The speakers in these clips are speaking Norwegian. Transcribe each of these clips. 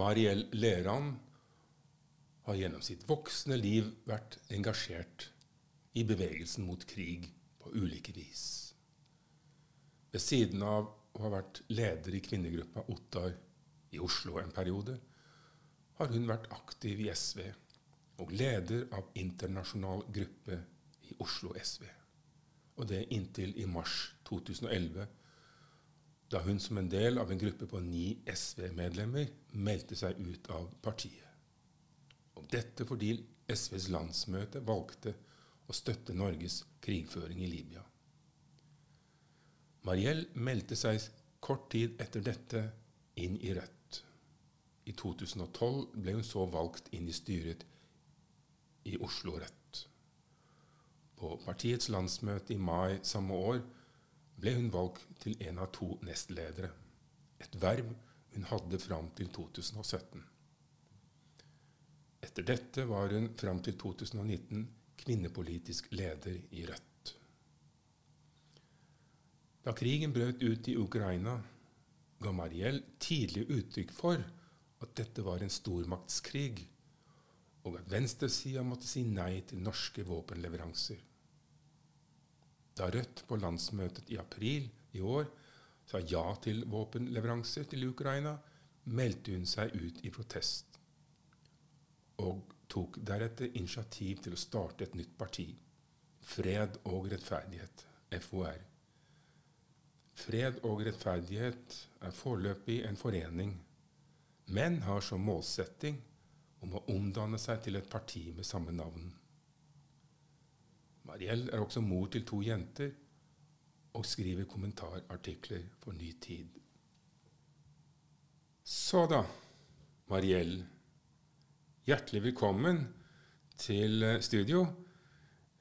Mariell Leran har gjennom sitt voksne liv vært engasjert i bevegelsen mot krig på ulike vis. Ved siden av å ha vært leder i kvinnegruppa Ottar i Oslo en periode, har hun vært aktiv i SV og leder av internasjonal gruppe i Oslo SV. Og det inntil i mars 2011 da hun som en del av en gruppe på ni SV-medlemmer meldte seg ut av partiet. Og dette fordi SVs landsmøte valgte å støtte Norges krigføring i Libya. Mariell meldte seg kort tid etter dette inn i Rødt. I 2012 ble hun så valgt inn i styret i Oslo Rødt. På partiets landsmøte i mai samme år ble hun valgt til en av to nestledere, et verv hun hadde fram til 2017. Etter dette var hun fram til 2019 kvinnepolitisk leder i Rødt. Da krigen brøt ut i Ukraina, ga Mariell tidlig uttrykk for at dette var en stormaktskrig, og at venstresida måtte si nei til norske våpenleveranser. Da Rødt på landsmøtet i april i år sa ja til våpenleveranser til Ukraina, meldte hun seg ut i protest og tok deretter initiativ til å starte et nytt parti, Fred og rettferdighet, FOR. Fred og rettferdighet er foreløpig en forening, men har som målsetting om å omdanne seg til et parti med samme navn. Mariell er også mor til to jenter og skriver kommentarartikler for Ny Tid. Så da, Mariell. Hjertelig velkommen til eh, studio.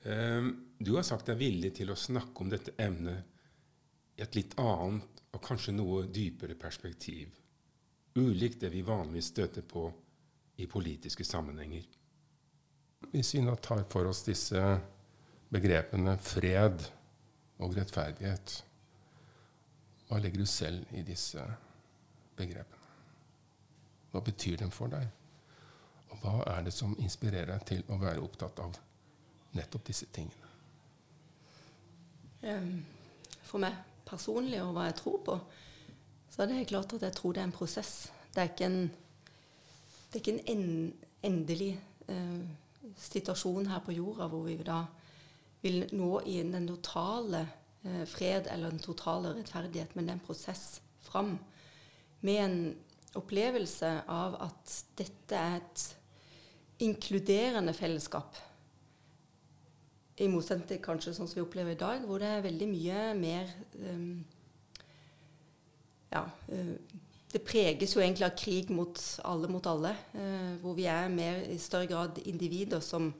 Ehm, du har sagt deg villig til å snakke om dette emnet i et litt annet og kanskje noe dypere perspektiv. Ulikt det vi vanligvis støter på i politiske sammenhenger. Hvis vi nå tar for oss disse begrepene fred og rettferdighet. Hva legger du selv i disse begrepene? Hva betyr de for deg? Og hva er det som inspirerer deg til å være opptatt av nettopp disse tingene? For meg personlig og hva jeg tror på, så er det klart at jeg tror det er en prosess. Det er ikke en, det er ikke en endelig eh, situasjon her på jorda hvor vi da vil nå i den totale eh, fred eller den totale rettferdighet, men det er en prosess fram med en opplevelse av at dette er et inkluderende fellesskap. I motsetning til kanskje sånn som vi opplever i dag, hvor det er veldig mye mer um, Ja. Uh, det preges jo egentlig av krig mot alle mot alle, uh, hvor vi er mer i større grad individer som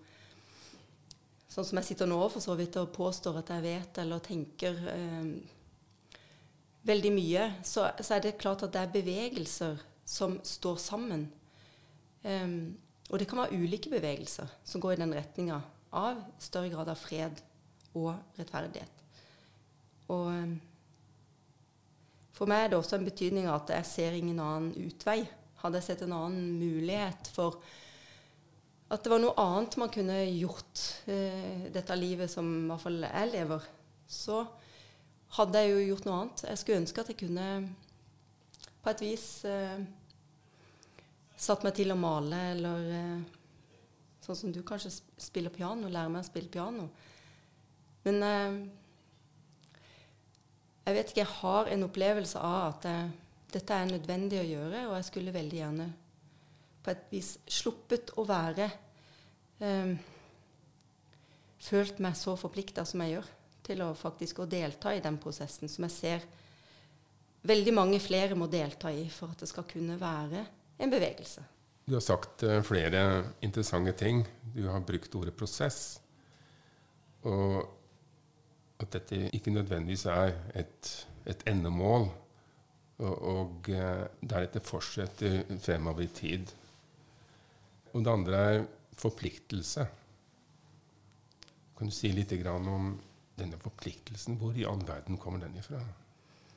sånn som jeg sitter nå for så vidt og påstår at jeg vet eller tenker eh, veldig mye, så, så, er det klart at det er bevegelser som står sammen. Um, og det kan være ulike bevegelser som går i den retninga av større grad av fred og rettferdighet. Og um, for meg er det også en betydning at jeg ser ingen annen utvei. Hadde jeg sett en annen mulighet for at det var noe annet man kunne gjort eh, dette livet som i hvert fall jeg lever, så hadde jeg jo gjort noe annet. Jeg skulle ønske at jeg kunne på et vis eh, satt meg til å male, eller eh, sånn som du kanskje spiller piano, lærer meg å spille piano. Men eh, jeg vet ikke, jeg har en opplevelse av at jeg, dette er nødvendig å gjøre, og jeg skulle veldig gjerne på et vis sluppet å være um, Følt meg så forplikta som jeg gjør til å faktisk å delta i den prosessen som jeg ser veldig mange flere må delta i for at det skal kunne være en bevegelse. Du har sagt uh, flere interessante ting. Du har brukt ordet 'prosess'. Og at dette ikke nødvendigvis er et, et endemål, og, uh, deretter fortsetter fremover i tid. Og det andre er forpliktelse. Kan du si litt om denne forpliktelsen? Hvor i all verden kommer den ifra?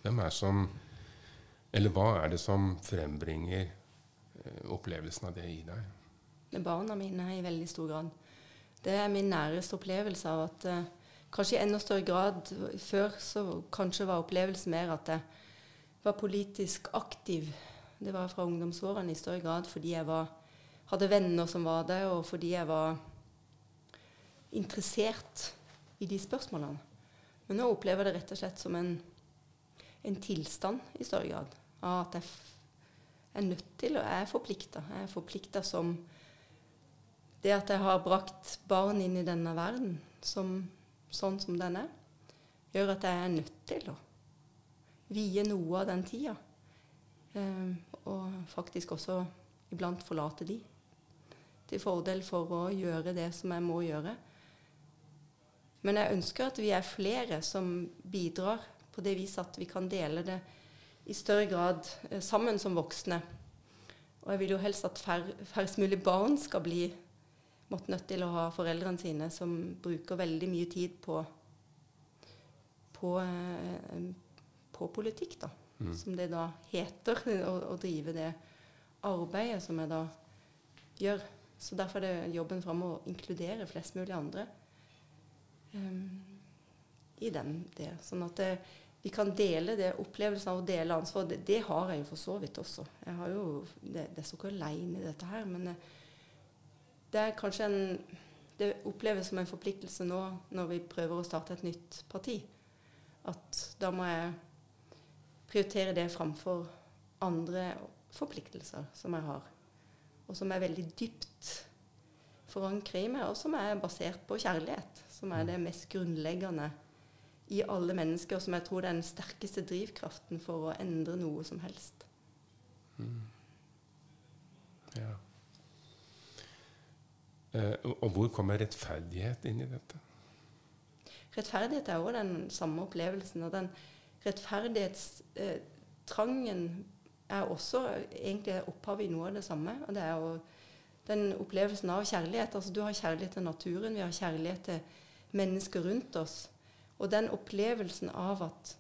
Hvem er som Eller hva er det som frembringer eh, opplevelsen av det i deg? Barna mine i veldig stor grad. Det er min næreste opplevelse av at eh, kanskje i enda større grad Før så kanskje var opplevelsen mer at jeg var politisk aktiv. Det var fra ungdomsårene i større grad fordi jeg var, hadde venner som var det, og fordi jeg var interessert i de spørsmålene. Men nå opplever jeg det rett og slett som en, en tilstand i større grad. Av at jeg er nødt til, og er forplikta. Jeg er forplikta som det at jeg har brakt barn inn i denne verden som, sånn som den er, gjør at jeg er nødt til å vie noe av den tida. Eh, og faktisk også iblant forlate de. Til fordel for å gjøre det som jeg må gjøre. Men jeg ønsker at vi er flere som bidrar på det vis at vi kan dele det i større grad eh, sammen som voksne. Og jeg vil jo helst at færrest mulig barn skal bli måtte nødt til å ha foreldrene sine som bruker veldig mye tid på, på, eh, på politikk, da. Mm. Som det da heter, å, å, drive det arbeidet som jeg da gjør. Så derfor er det jobben fram å inkludere flest mulig andre um, i den det. Sånn at det, vi kan dele det opplevelsen av å dele ansvar. Det, det, har jeg jo for så vidt også. Jeg har jo, det, det står ikke aleine i dette her. men det er kanskje en Det oppleves som en forpliktelse nå når vi prøver å starte et nytt parti. At da må jeg prioritere det framfor andre forpliktelser som jeg har. Og som er veldig dypt forankra i meg, og som er basert på kjærlighet. Som er det mest grunnleggende i alle mennesker, og som jeg tror er den sterkeste drivkraften for å endre noe som helst. Mm. Ja. Eh, og hvor kommer rettferdighet inn i dette? Rettferdighet er òg den samme opplevelsen. Og den rettferdighetstrangen er også egentlig opphavet i noe av det samme. Og det er jo den opplevelsen av kjærlighet. Altså du har kjærlighet til naturen, vi har kjærlighet til mennesker rundt oss. Og den opplevelsen av at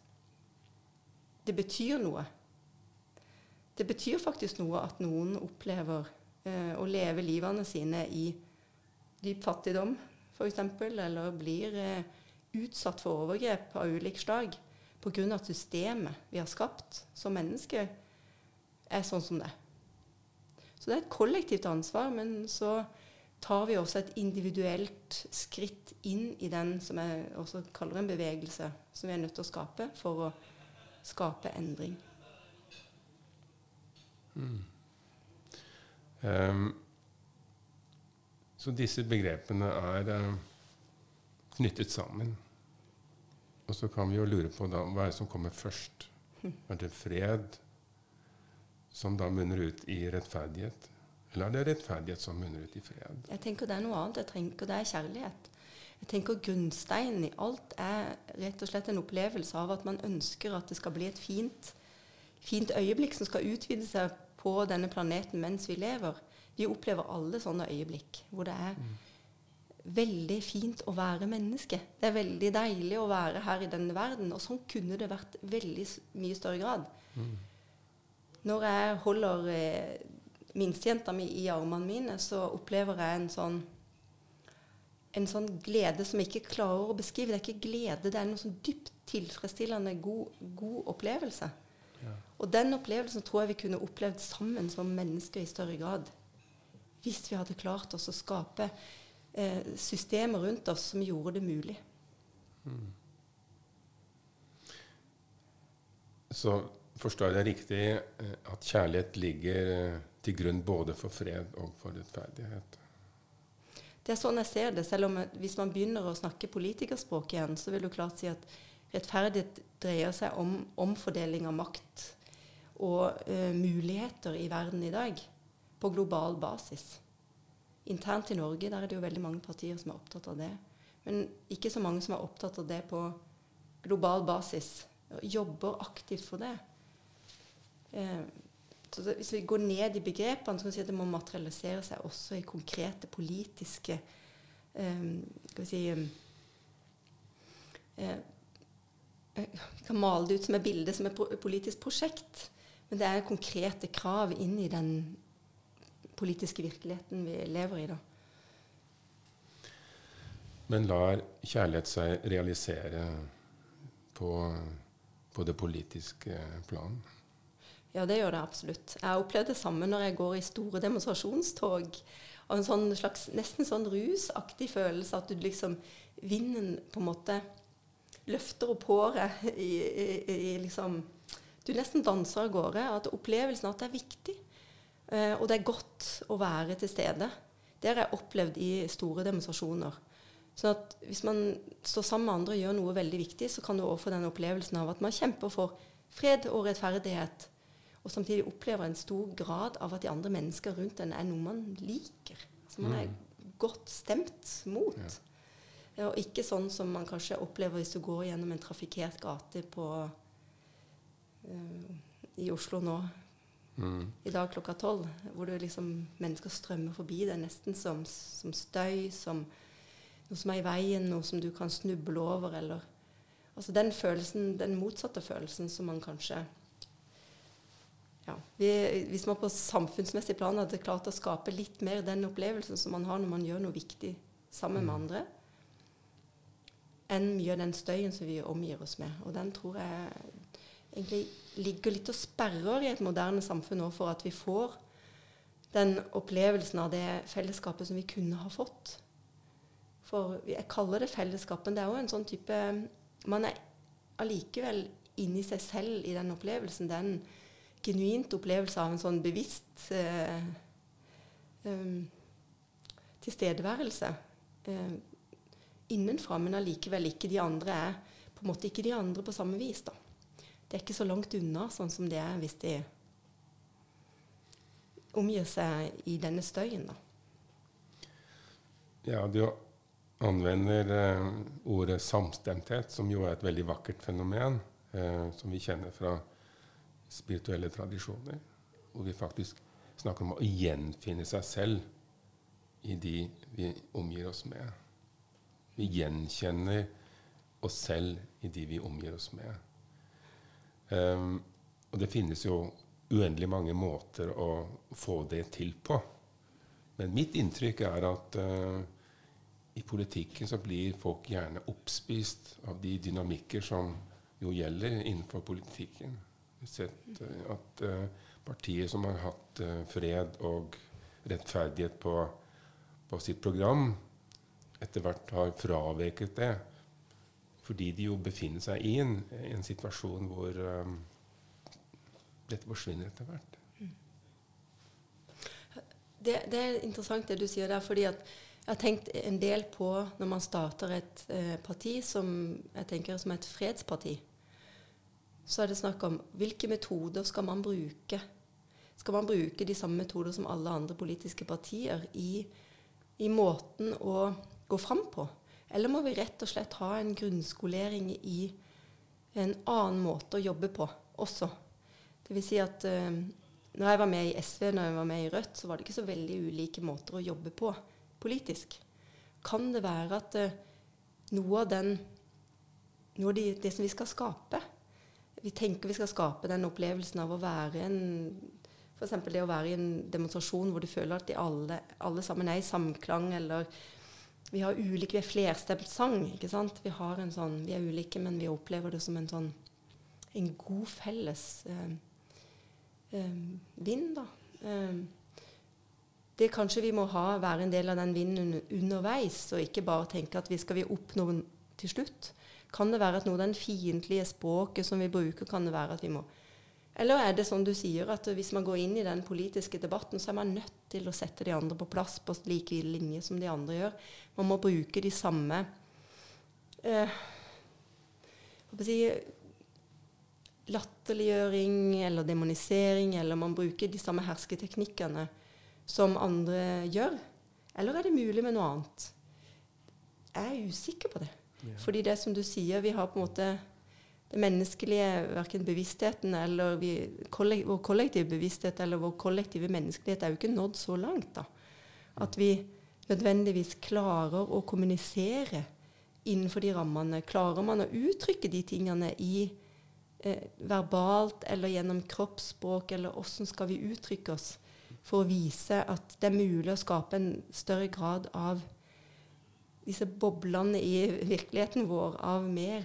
det betyr noe. Det betyr faktisk noe at noen opplever eh, å leve livene sine i dyp fattigdom f.eks., eller blir eh, utsatt for overgrep av ulik slag pga. systemet vi har skapt som mennesker, er sånn som det. Så det er et kollektivt ansvar, men så tar vi også et individuelt skritt inn i den som jeg også kaller en bevegelse, som vi er nødt til å skape for å skape endring. Mm. Um, så disse begrepene er uh, knyttet sammen. Og så kan vi jo lure på da, hva er det som kommer først. Er det fred som da munner ut i rettferdighet? Eller er det rettferdighet som munner ut i fred? Jeg tenker det er noe annet. Jeg tenker det er kjærlighet. Jeg tenker Grunnsteinen i alt er rett og slett en opplevelse av at man ønsker at det skal bli et fint, fint øyeblikk som skal utvide seg på denne planeten mens vi lever. Vi opplever alle sånne øyeblikk hvor det er mm. veldig fint å være menneske. Det er veldig deilig å være her i denne verden. Og sånn kunne det vært veldig mye større grad. Mm. Når jeg holder eh, minstejenta mi i armene mine, så opplever jeg en sånn en sånn glede som jeg ikke klarer å beskrive. Det er ikke glede, det er en sånn dypt tilfredsstillende, god, god opplevelse. Ja. Og den opplevelsen tror jeg vi kunne opplevd sammen som mennesker i større grad hvis vi hadde klart oss å skape eh, systemer rundt oss som gjorde det mulig. Mm. Så forstår jeg riktig eh, at kjærlighet ligger eh, til grunn både for fred og for rettferdighet? Det er sånn jeg ser det. Selv om hvis man begynner å snakke politikerspråk igjen, så vil du klart si at rettferdighet dreier seg om omfordeling av makt og uh, muligheter i verden i dag på global basis. Internt i Norge der er det jo veldig mange partier som er opptatt av det. Men ikke så mange som er opptatt av det på global basis. Jobber aktivt for det. Eh, så Hvis vi går ned i begrepene, så kan vi si at det må materialisere seg også i konkrete politiske eh, skal vi si eh, Vi kan male det ut som et bilde som et politisk prosjekt. Men det er konkrete krav inn i den politiske virkeligheten vi lever i. da. Men lar kjærlighet seg realisere på, på det politiske plan? Ja, det gjør det absolutt. Jeg har opplevd det samme når jeg går i store demonstrasjonstog. Og en sånn slags nesten sånn rusaktig følelse at du liksom Vinden på en måte løfter opp håret i, i, i liksom Du nesten danser av gårde. At opplevelsen av at det er viktig. Eh, og det er godt å være til stede. Det har jeg opplevd i store demonstrasjoner. Så at hvis man står sammen med andre og gjør noe veldig viktig, så kan du også få den opplevelsen av at man kjemper for fred og rettferdighet og samtidig opplever en stor grad av at de andre mennesker rundt en er noe man liker. Som man er mm. godt stemt mot. Ja. Og ikke sånn som man kanskje opplever hvis du går gjennom en trafikkert gate på, uh, i Oslo nå. Mm. I dag klokka tolv, hvor liksom, mennesker strømmer forbi deg nesten som, som, støy, som noe som er i veien, noe som du kan snuble over, eller Altså den følelsen, den motsatte følelsen som man kanskje ja, vi, Hvis man på samfunnsmessig plan hadde klart å skape litt mer den opplevelsen som man har når man gjør noe viktig sammen med mm. andre, enn mye av den støyen som vi omgir oss med. Og den tror jeg egentlig ligger litt og sperrer i et moderne samfunn nå for at vi får den opplevelsen av det fellesskapet som vi kunne ha fått. For jeg kaller det fellesskap, men det er jo en sånn type Man er allikevel inni seg selv i den opplevelsen. den en genuint opplevelse av en sånn bevisst eh, um, tilstedeværelse eh, innenfra, men allikevel ikke de andre er på en måte ikke de andre på samme vis. da. Det er ikke så langt unna sånn som det er hvis de omgir seg i denne støyen. da. Ja, du anvender eh, ordet samstemthet, som jo er et veldig vakkert fenomen, eh, som vi kjenner fra spirituelle tradisjoner, hvor vi faktisk snakker om å gjenfinne seg selv i de vi omgir oss med. Vi gjenkjenner oss selv i de vi omgir oss med. Um, og det finnes jo uendelig mange måter å få det til på. Men mitt inntrykk er at uh, i politikken så blir folk gjerne oppspist av de dynamikker som jo gjelder innenfor politikken sett eh, at uh, partier som har hatt uh, fred og rettferdighet på, på, sitt program, etter hvert har fraveket det. Fordi de jo befinner seg i en, en situasjon hvor um, dette forsvinner etter hvert. Det, det, er interessant det du sier der. fordi at jeg har tenkt en del på når man starter et eh, parti som jeg tenker som et fredsparti så er det snakk om hvilke metoder skal man bruke. Skal man bruke de samme metoder som alle andre politiske partier i, i måten å gå fram på? Eller må vi rett og slett ha en grunnskolering i en annen måte å jobbe på også? Det vil si at uh, når jeg var med i SV, når jeg var med i Rødt, så var det ikke så veldig ulike måter å jobbe på politisk. Kan det være at uh, noe av den noe av de, det som vi skal skape, vi tenker vi skal skape den opplevelsen av å være en F.eks. det å være i en demonstrasjon hvor du føler at de alle, alle sammen er i samklang, eller vi har ulike, vi er flerstemt sang. ikke sant? Vi har en sånn, vi er ulike, men vi opplever det som en sånn en god felles eh, eh, vind, da. Eh, det kanskje vi må ha, være en del av den vinden underveis, og ikke bare tenke at vi skal vi oppnå til slutt. Kan det være at noe av den fiendtlige språket som vi bruker, kan det være at vi må Eller er det sånn du sier, at hvis man går inn i den politiske debatten, så er man nødt til å sette de andre på plass på like linje som de andre gjør? Man må bruke de samme eh, si, latterliggjøring eller demonisering, eller man bruker de samme hersketeknikkene som andre gjør? Eller er det mulig med noe annet? Jeg er usikker på det. Fordi det som du sier, vi har på en måte det menneskelige, verken bevisstheten eller vi, kollek, vår kollektive bevissthet eller vår kollektive menneskelighet er jo ikke nådd så langt. da. At vi nødvendigvis klarer å kommunisere innenfor de rammene. Klarer man å uttrykke de tingene i eh, verbalt eller gjennom kroppsspråk, eller åssen skal vi uttrykke oss? for å vise at det er mulig å skape en større grad av disse boblene i virkeligheten vår, av mer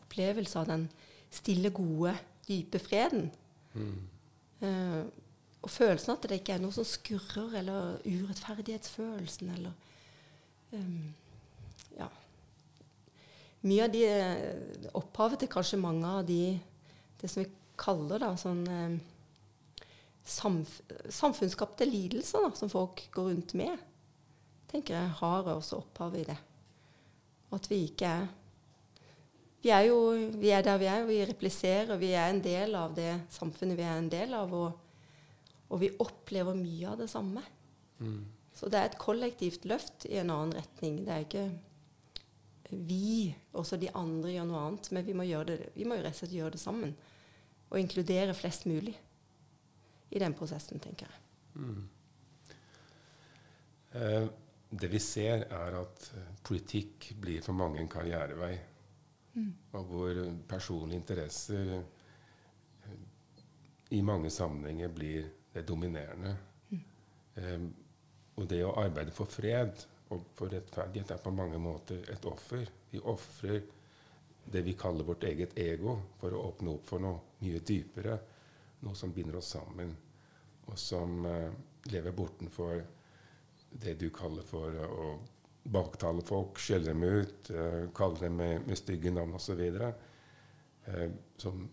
opplevelse av den stille, gode, dype freden. Mm. Uh, og følelsen at det ikke er noe som skurrer, eller urettferdighetsfølelsen, eller um, Ja. Mye av de Opphavet til kanskje mange av de det som vi kaller da sånn um, samf samfunnsskapte lidelser da, som folk går rundt med, tenker jeg har også opphav i det. Og at vi ikke er vi er jo vi er der vi er, og vi repliserer. Vi er en del av det samfunnet vi er en del av. Og, og vi opplever mye av det samme. Mm. Så det er et kollektivt løft i en annen retning. Det er ikke vi, også de andre, gjør noe annet. Men vi må, gjøre det, vi må jo rett og slett gjøre det sammen. Og inkludere flest mulig i den prosessen, tenker jeg. Mm. Eh, det vi ser, er at eh, politikk blir for mange en karrierevei. Mm. Og hvor personlige interesser eh, i mange sammenhenger blir det dominerende. Mm. Um, og det å arbeide for fred og for rettferdighet er på mange måter et offer. Vi ofrer det vi kaller vårt eget ego, for å åpne opp for noe mye dypere noe som binder oss sammen, og som uh, lever bortenfor det du kaller for uh, å baktale folk, skjelle dem ut, uh, kalle dem med, med stygge navn osv. Uh, som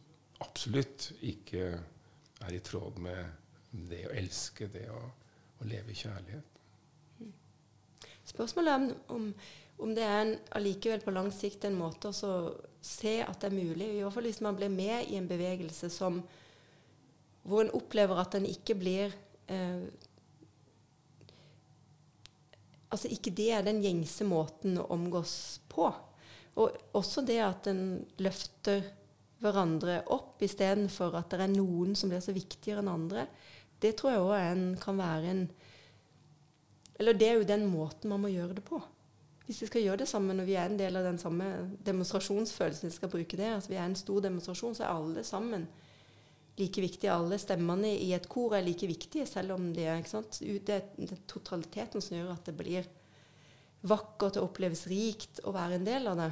absolutt ikke er i tråd med det å elske, det å, å leve i kjærlighet. Spørsmålet er om, om det er en, allikevel på lang sikt en måte å se at det er mulig, i hvert fall hvis man blir med i en bevegelse som hvor en opplever at en ikke blir eh, Altså ikke det er den gjengse måten å omgås på. Og også det at en løfter hverandre opp istedenfor at det er noen som blir så viktigere enn andre. Det tror jeg òg kan være en Eller det er jo den måten man må gjøre det på. Hvis vi skal gjøre det sammen, og vi er en del av den samme demonstrasjonsfølelsen, vi skal bruke det, altså vi er en stor demonstrasjon, så er alle sammen like viktige. Alle stemmene i et kor er like viktige, selv om de er? Det er totaliteten som gjør at det blir vakkert og oppleves rikt å være en del av det.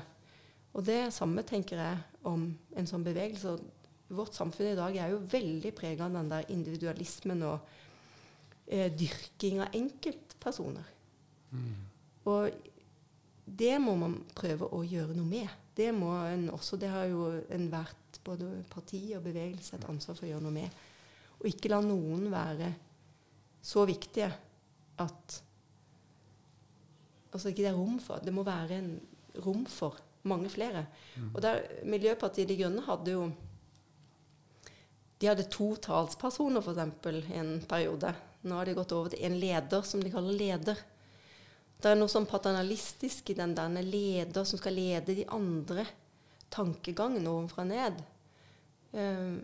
Og det samme tenker jeg om en sånn bevegelse. Vårt samfunn i dag er jo veldig prega av den der individualismen og eh, dyrking av enkeltpersoner. Mm. Og det må man prøve å gjøre noe med. Det må en også, det har jo enhvert både parti og bevegelse et ansvar for å gjøre noe med. Og ikke la noen være så viktige at Altså ikke det er rom for. Det må være en rom for mange flere. Mm. Og der Miljøpartiet De Grønne hadde jo De hadde to talspersoner, f.eks., i en periode. Nå har de gått over til en leder, som de kaller leder. Det er noe sånn paternalistisk i den der leder som skal lede de andre tankegangen ovenfra ned. Um,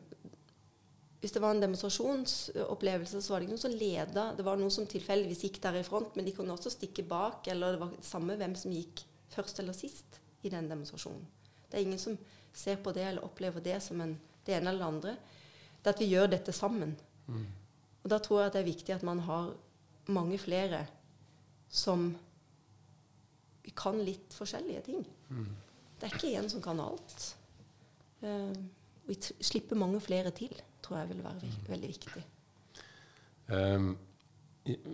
hvis det var en demonstrasjonsopplevelse, så var det ikke noen som leda. Det var noen som tilfeldigvis gikk der i front, men de kunne også stikke bak. Eller det var det samme hvem som gikk først eller sist i den demonstrasjonen. Det er ingen som ser på det eller opplever det som en, det ene eller det andre. Det er at vi gjør dette sammen. Mm. Og da tror jeg at det er viktig at man har mange flere som kan litt forskjellige ting. Mm. Det er ikke én som kan alt. Uh, vi slipper mange flere til, tror jeg vil være mm. veldig viktig. Um,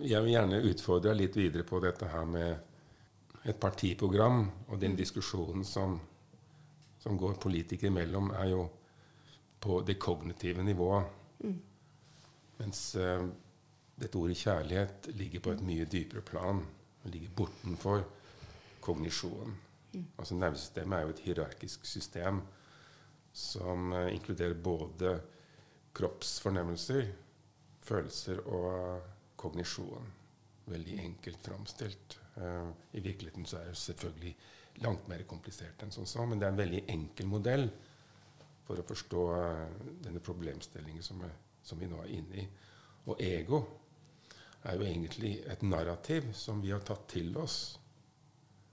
jeg vil gjerne utfordre litt videre på dette her med et partiprogram. Og den mm. diskusjonen som, som går politikere imellom, er jo på det kognitive nivået. Mm. Mens uh, dette ordet kjærlighet ligger på et mye dypere plan. Det ligger bortenfor kognisjonen. Mm. Altså Nervesystemet er jo et hierarkisk system som uh, inkluderer både kroppsfornemmelser, følelser og kognisjon. Veldig enkelt framstilt. Uh, I virkeligheten så er det selvfølgelig langt mer komplisert enn sånn, men det er en veldig enkel modell for å forstå denne problemstillingen som, som, vi nå er inne i. Og ego er jo egentlig et narrativ som vi har tatt til oss,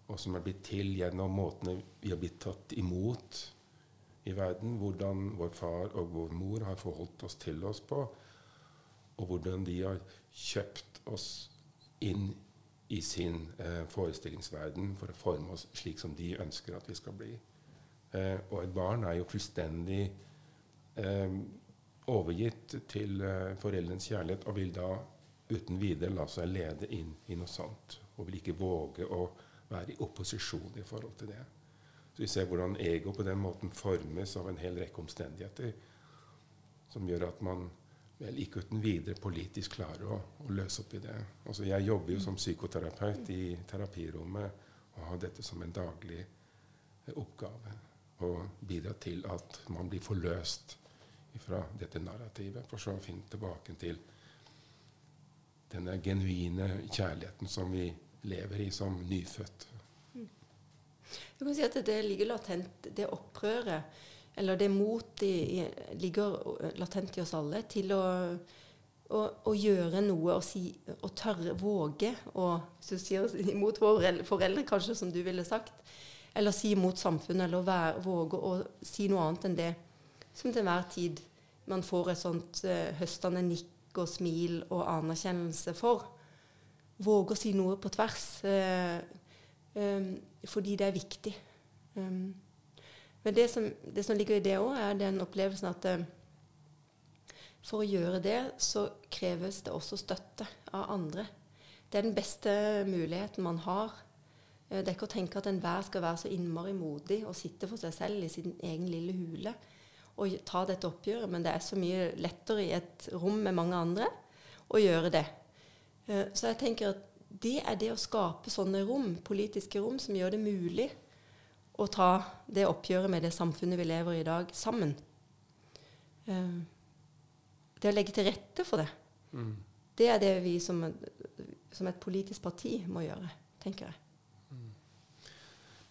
og som er blitt til gjennom måtene vi har blitt tatt imot i verden, hvordan vår far og vår mor har forholdt oss til oss på. og hvordan de har kjøpt oss inn i sin eh, forestillingsverden for å forme oss slik som de ønsker at vi skal bli. Eh, og et barn er jo fullstendig eh, overgitt til eh, foreldrenes kjærlighet og vil da uten videre la seg lede inn i noe sånt. Og vil ikke våge å være i opposisjon i forhold til det. Så vi ser hvordan ego på den måten formes av en hel rekke omstendigheter som gjør at man vel ikke uten videre politisk klarer å, å løse opp i det. Altså, jeg jobber jo som psykoterapeut i terapirommet og har dette som en daglig eh, oppgave. Å bidra til at man blir forløst fra dette narrativet, for så å finne tilbake til denne genuine kjærligheten som vi lever i som nyfødt. Du kan si at det ligger latent, det opprøret eller det motet ligger latent i oss alle til å, å, gjøre noe og, si, og tørre, våge å imot foreldre, foreldre, kanskje, som du ville sagt, eller si imot samfunnet, eller være, våge å si noe annet enn det som til enhver tid man får et sånt uh, høstende nikk og smil og anerkjennelse for. Våge å si noe på tvers, uh, um, fordi det er viktig. Um, men det som, det som ligger i det òg, er den opplevelsen at eh, for å gjøre det, så kreves det også støtte av andre. Det er den beste muligheten man har. Eh, det er ikke å tenke at enhver skal være så innmari modig og sitte for seg selv i sin egen lille hule og ta dette oppgjøret, men det er så mye lettere i et rom med mange andre å gjøre det. Eh, så jeg tenker at det er det å skape sånne rom, politiske rom, som gjør det mulig å ta det oppgjøret med det samfunnet vi lever i i dag, sammen. Uh, det å legge til rette for det, mm. det er det vi som, som, et politisk parti må gjøre, tenker jeg. Mm.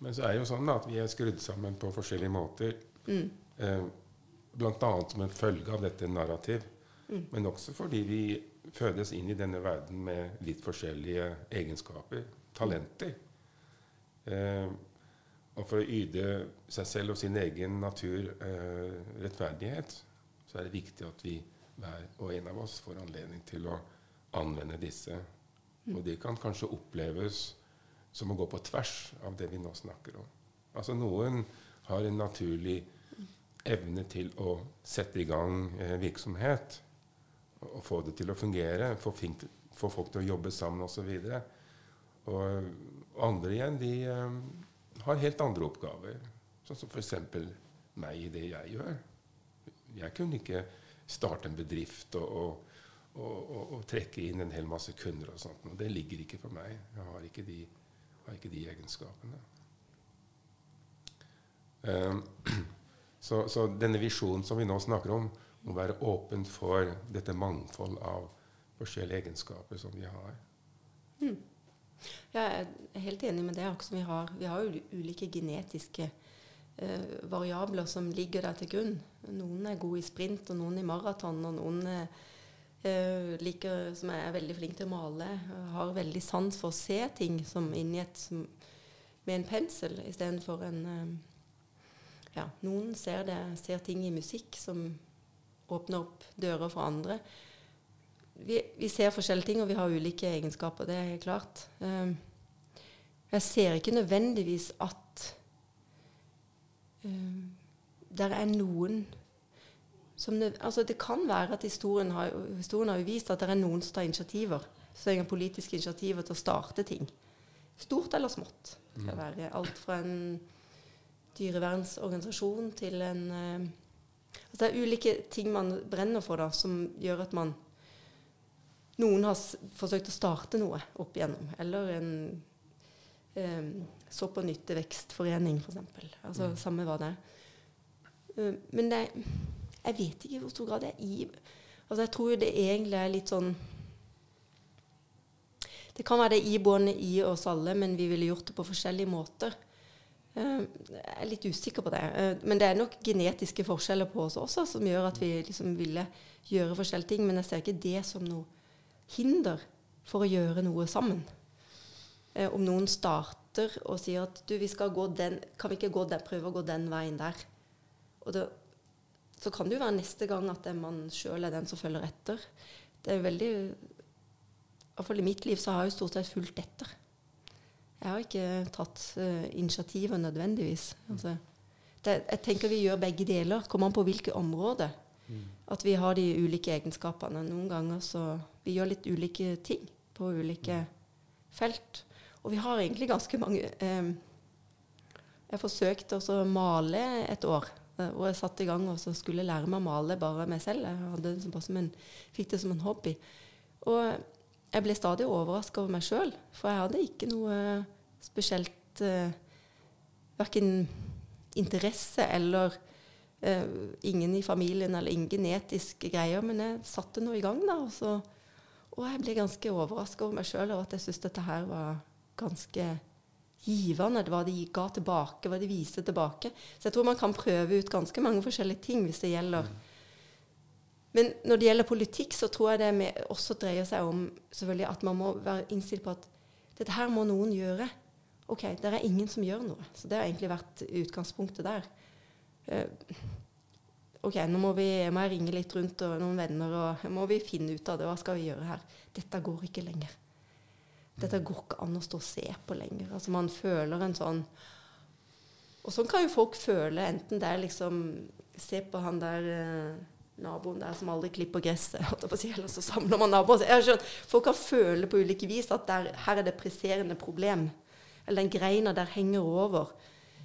Men så er det jo sånn at vi er skrudd sammen på forskjellige måter. Mm. Uh, Bl.a. som en følge av dette narrativ. Mm. Men også fordi vi fødes inn i denne verden med litt forskjellige egenskaper, talenter. Eh, og for å yte seg selv og sin egen natur eh, rettferdighet, så er det viktig at vi hver og en av oss får anledning til å anvende disse. Og det kan kanskje oppleves som å gå på tvers av det vi nå snakker om. Altså Noen har en naturlig evne til å sette i gang eh, virksomhet og få det til å fungere, få folk til å jobbe sammen osv. Og, og andre igjen, de eh, har helt andre oppgaver. Sånn som f.eks. meg i det jeg gjør. Jeg kunne ikke starte en bedrift og, og, og, og, trekke inn en hel masse kunder og sånt. Og det ligger ikke for meg. Jeg har ikke de, har ikke de egenskapene. Um, så, så, denne visjonen som vi nå snakker om, må være åpent for dette mangfold av forskjellige egenskaper som vi har. Mm. Jeg er helt enig med det. Vi har, vi har jo ulike genetiske eh, variabler som ligger der til grunn. Noen er gode i sprint, og noen i maraton, og noen eh, liker, som er veldig flinke til å male, har veldig sans for å se ting som inni et med en pensel istedenfor en eh, ja, Noen ser, det, ser ting i musikk som åpner opp dører for andre vi, vi, ser forskjellige ting, og vi har ulike egenskaper. Det er klart. Um, jeg ser ikke nødvendigvis at um, det er noen som altså Det kan være at historien har, historien har vist at det er noen som tar initiativer. Så politiske initiativer til å starte ting. Stort eller smått. Det skal mm. være alt fra en dyrevernsorganisasjon til en uh, altså Det er ulike ting man brenner for, da, som gjør at man noen har forsøkt å starte noe opp igjennom. Eller en um, sopp- og nyttevekstforening, f.eks. Altså, mm. Samme hva det er. Uh, men det, jeg vet ikke i hvor stor grad det er i altså, Jeg tror det egentlig er litt sånn Det kan være det iboende i oss alle, men vi ville gjort det på forskjellige måter. Uh, jeg er litt usikker på det. Uh, men det er nok genetiske forskjeller på oss også som gjør at vi liksom ville gjøre forskjellige ting. Men jeg ser ikke det som noe hinder for å gjøre noe sammen. Eh, om noen starter og sier at du, vi skal gå den, kan vi ikke gå den, prøve å gå den veien der? Og det, så kan det jo være neste gang at man sjøl er den som følger etter. det er veldig I hvert fall i mitt liv så har jeg jo stort sett fulgt etter. Jeg har ikke tatt uh, initiativet nødvendigvis. Altså, det, jeg tenker vi gjør begge deler. Kommer an på hvilke områder. Mm. At vi har de ulike egenskapene. Noen ganger så Vi gjør litt ulike ting på ulike felt. Og vi har egentlig ganske mange um, Jeg forsøkte å male et år. Hvor jeg satte i gang og skulle lære meg å male bare meg selv. Jeg som en, fikk det som en hobby. Og jeg ble stadig overraska over meg sjøl, for jeg hadde ikke noe spesielt uh, Verken interesse eller uh, ingen i familien eller ingen genetiske greier. Men jeg satte noe i gang, da. Og, så, og jeg ble ganske overraska over meg sjøl over at jeg syntes dette her var ganske givende. Hva de ga tilbake, hva de viste tilbake. Så jeg tror man kan prøve ut ganske mange forskjellige ting hvis det gjelder mm men når det gjelder politikk, så tror jeg det også dreier seg om selvfølgelig at man må være innstilt på at dette her må noen gjøre. OK, det er ingen som gjør noe. Så det har egentlig vært utgangspunktet der. Uh, OK, nå må, vi, må jeg ringe litt rundt og noen venner, og må vi finne ut av det. Hva skal vi gjøre her? Dette går ikke lenger. Dette går ikke an å stå og se på lenger. Altså Man føler en sånn Og sånn kan jo folk føle, enten det er liksom Se på han der uh, naboen der som aldri klipper gresset, eller så samler man naboer. Folk kan føle på ulike vis at der, her er det presserende problem. Eller den greina der henger over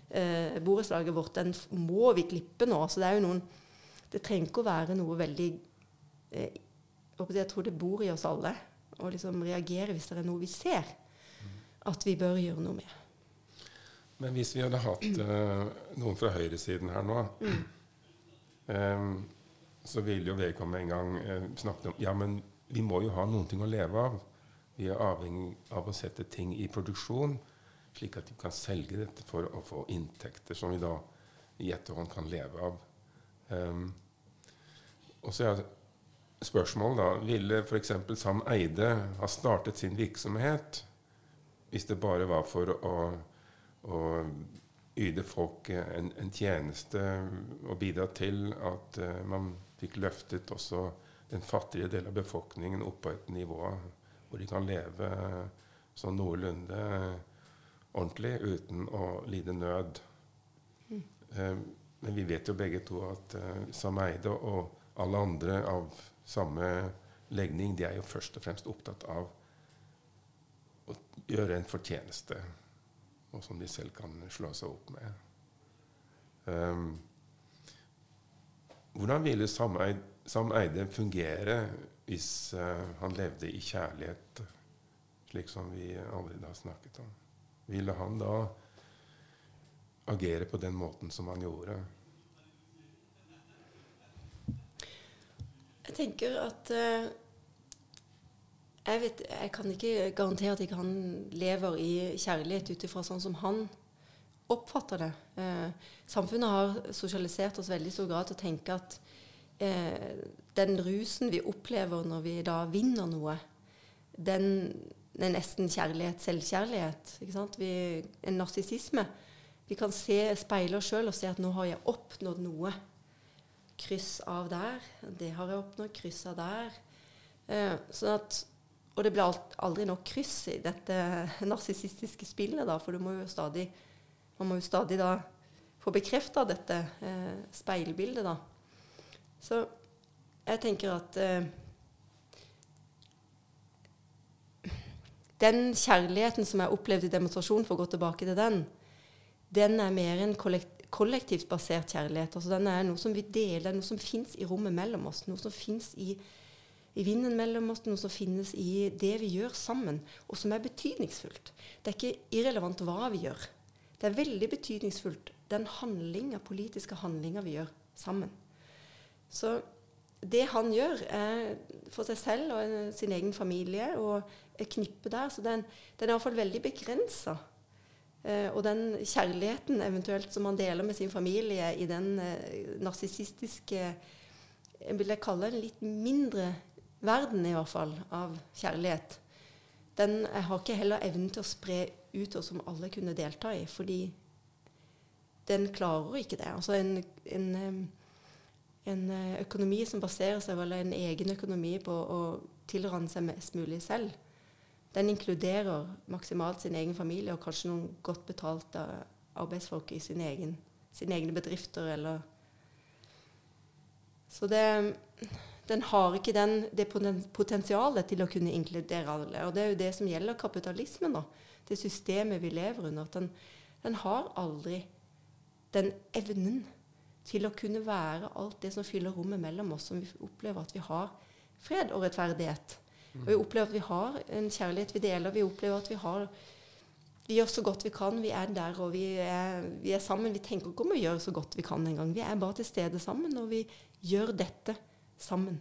eh, borettslaget vårt, den må vi klippe nå. Så det er jo noen Det trenger ikke å være noe veldig eh, Jeg tror det bor i oss alle å liksom reagere hvis det er noe vi ser at vi bør gjøre noe med. Men hvis vi hadde hatt eh, noen fra høyresiden her nå mm. um, så ville jo vedkommende en gang eh, snakket om ja, men vi må jo ha noen ting å leve av. Vi er avhengig av å sette ting i produksjon, slik at vi kan selge dette for å få inntekter som vi da i etterhånd kan leve av. Um, og så er spørsmålet da Ville f.eks. Sam Eide ha startet sin virksomhet hvis det bare var for å, å yte folk en, en, tjeneste og bidra til at uh, man fikk løftet også den fattige delen av befolkningen opp på et nivå hvor de kan leve sånn noenlunde ordentlig uten å lide nød. Mm. Eh, men vi vet jo begge to at eh, Sameide og alle andre av samme legning, de er jo først og fremst opptatt av å gjøre en fortjeneste, og som de selv kan slå seg opp med. Um, hvordan ville Sam Eide fungere hvis uh, han levde i kjærlighet, slik som vi allerede har snakket om? Ville han da agere på den måten som han gjorde? Jeg tenker at uh, jeg, vet, jeg, kan ikke garantere at ikke han lever i kjærlighet ut ifra sånn som han oppfatter det. Eh, samfunnet har sosialisert oss veldig stor grad til å tenke at eh, den rusen vi opplever når vi da vinner noe, den er nesten kjærlighet, selvkjærlighet. Vi, en narsissisme. Vi kan se, speile oss sjøl og se at nå har jeg oppnådd noe. Kryss av der. Det har jeg oppnådd. Kryss av der. Eh, sånn at, og det blir aldri nok kryss i dette narsissistiske spillet, da, for du må jo stadig man må jo stadig da få bekrefta dette eh, speilbildet, da. Så jeg tenker at eh, Den kjærligheten som jeg opplevde i demonstrasjonen, for å gå tilbake til den, den er mer en kollekt, kollektivt basert kjærlighet. Altså den er noe som vi deler, noe som fins i rommet mellom oss. Noe som fins i, i, vinden mellom oss, noe som finnes i det vi gjør sammen, og som er betydningsfullt. Det er ikke irrelevant hva vi gjør. Det er veldig betydningsfullt, den handlinga, politiske handlinga vi gjør sammen. Så det han gjør er for seg selv og sin egen familie og et knippe der, så den, den er iallfall veldig begrensa. Eh, og den kjærligheten eventuelt som han deler med sin familie i den eh, narsissistiske Jeg vil kalle kalle en litt mindre verden, i hvert fall, av kjærlighet. Den har ikke heller evnen til å spre ut, og som alle kunne delta i. Fordi den klarer ikke det. Altså en, en, en eh, økonomi som baserer seg eller en egen økonomi på å tilranne seg mest mulig selv. Den inkluderer maksimalt sin egen familie og kanskje noen godt betalte arbeidsfolk i sin egen, sine egne bedrifter eller Så det, den har ikke den, det potensialet til å kunne inkludere alle. Og det er jo det som gjelder kapitalismen, da. Det systemet vi lever under. at den, den har aldri den evnen til å kunne være alt det som fyller rommet mellom oss, som vi opplever at vi har fred og rettferdighet. Og vi opplever at vi har en kjærlighet vi deler. Vi opplever at vi har vi gjør så godt vi kan. Vi er der, og vi er, vi er sammen. Vi tenker ikke om å gjøre så godt vi kan engang. Vi er bare til stede sammen, og vi gjør dette sammen.